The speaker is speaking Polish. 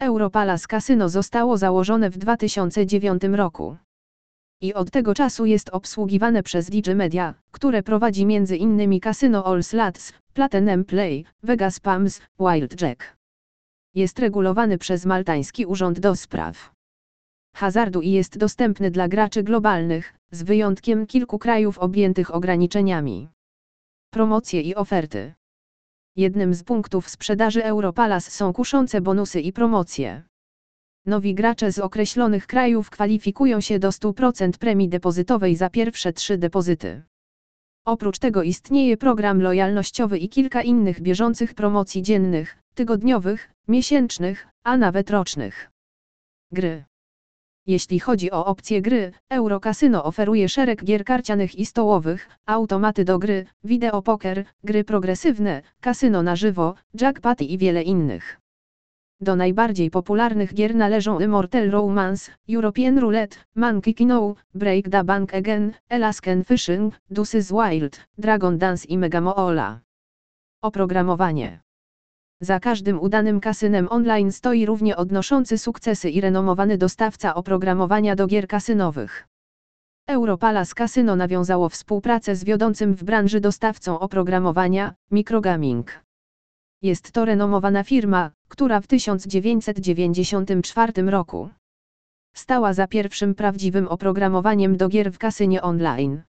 Europalas Casino zostało założone w 2009 roku. I od tego czasu jest obsługiwane przez DJ Media, które prowadzi m.in. Casino All Slots, Platinum Play, Vegas Palms, Wild Jack. Jest regulowany przez Maltański Urząd do Spraw Hazardu i jest dostępny dla graczy globalnych, z wyjątkiem kilku krajów objętych ograniczeniami. Promocje i oferty. Jednym z punktów sprzedaży Europalas są kuszące bonusy i promocje. Nowi gracze z określonych krajów kwalifikują się do 100% premii depozytowej za pierwsze trzy depozyty. Oprócz tego istnieje program lojalnościowy i kilka innych bieżących promocji dziennych, tygodniowych, miesięcznych, a nawet rocznych. Gry. Jeśli chodzi o opcje gry, Eurocasyno oferuje szereg gier karcianych i stołowych, automaty do gry, wideopoker, gry progresywne, kasyno na żywo, jackpoty i wiele innych. Do najbardziej popularnych gier należą Immortal Romance, European Roulette, Monkey Kino, Break the Bank Again, Alaskan Fishing, Deuces Wild, Dragon Dance i Megamoola. Oprogramowanie za każdym udanym kasynem online stoi równie odnoszący sukcesy i renomowany dostawca oprogramowania do gier kasynowych. Europalas Casino nawiązało współpracę z wiodącym w branży dostawcą oprogramowania, Microgaming. Jest to renomowana firma, która w 1994 roku stała za pierwszym prawdziwym oprogramowaniem do gier w kasynie online.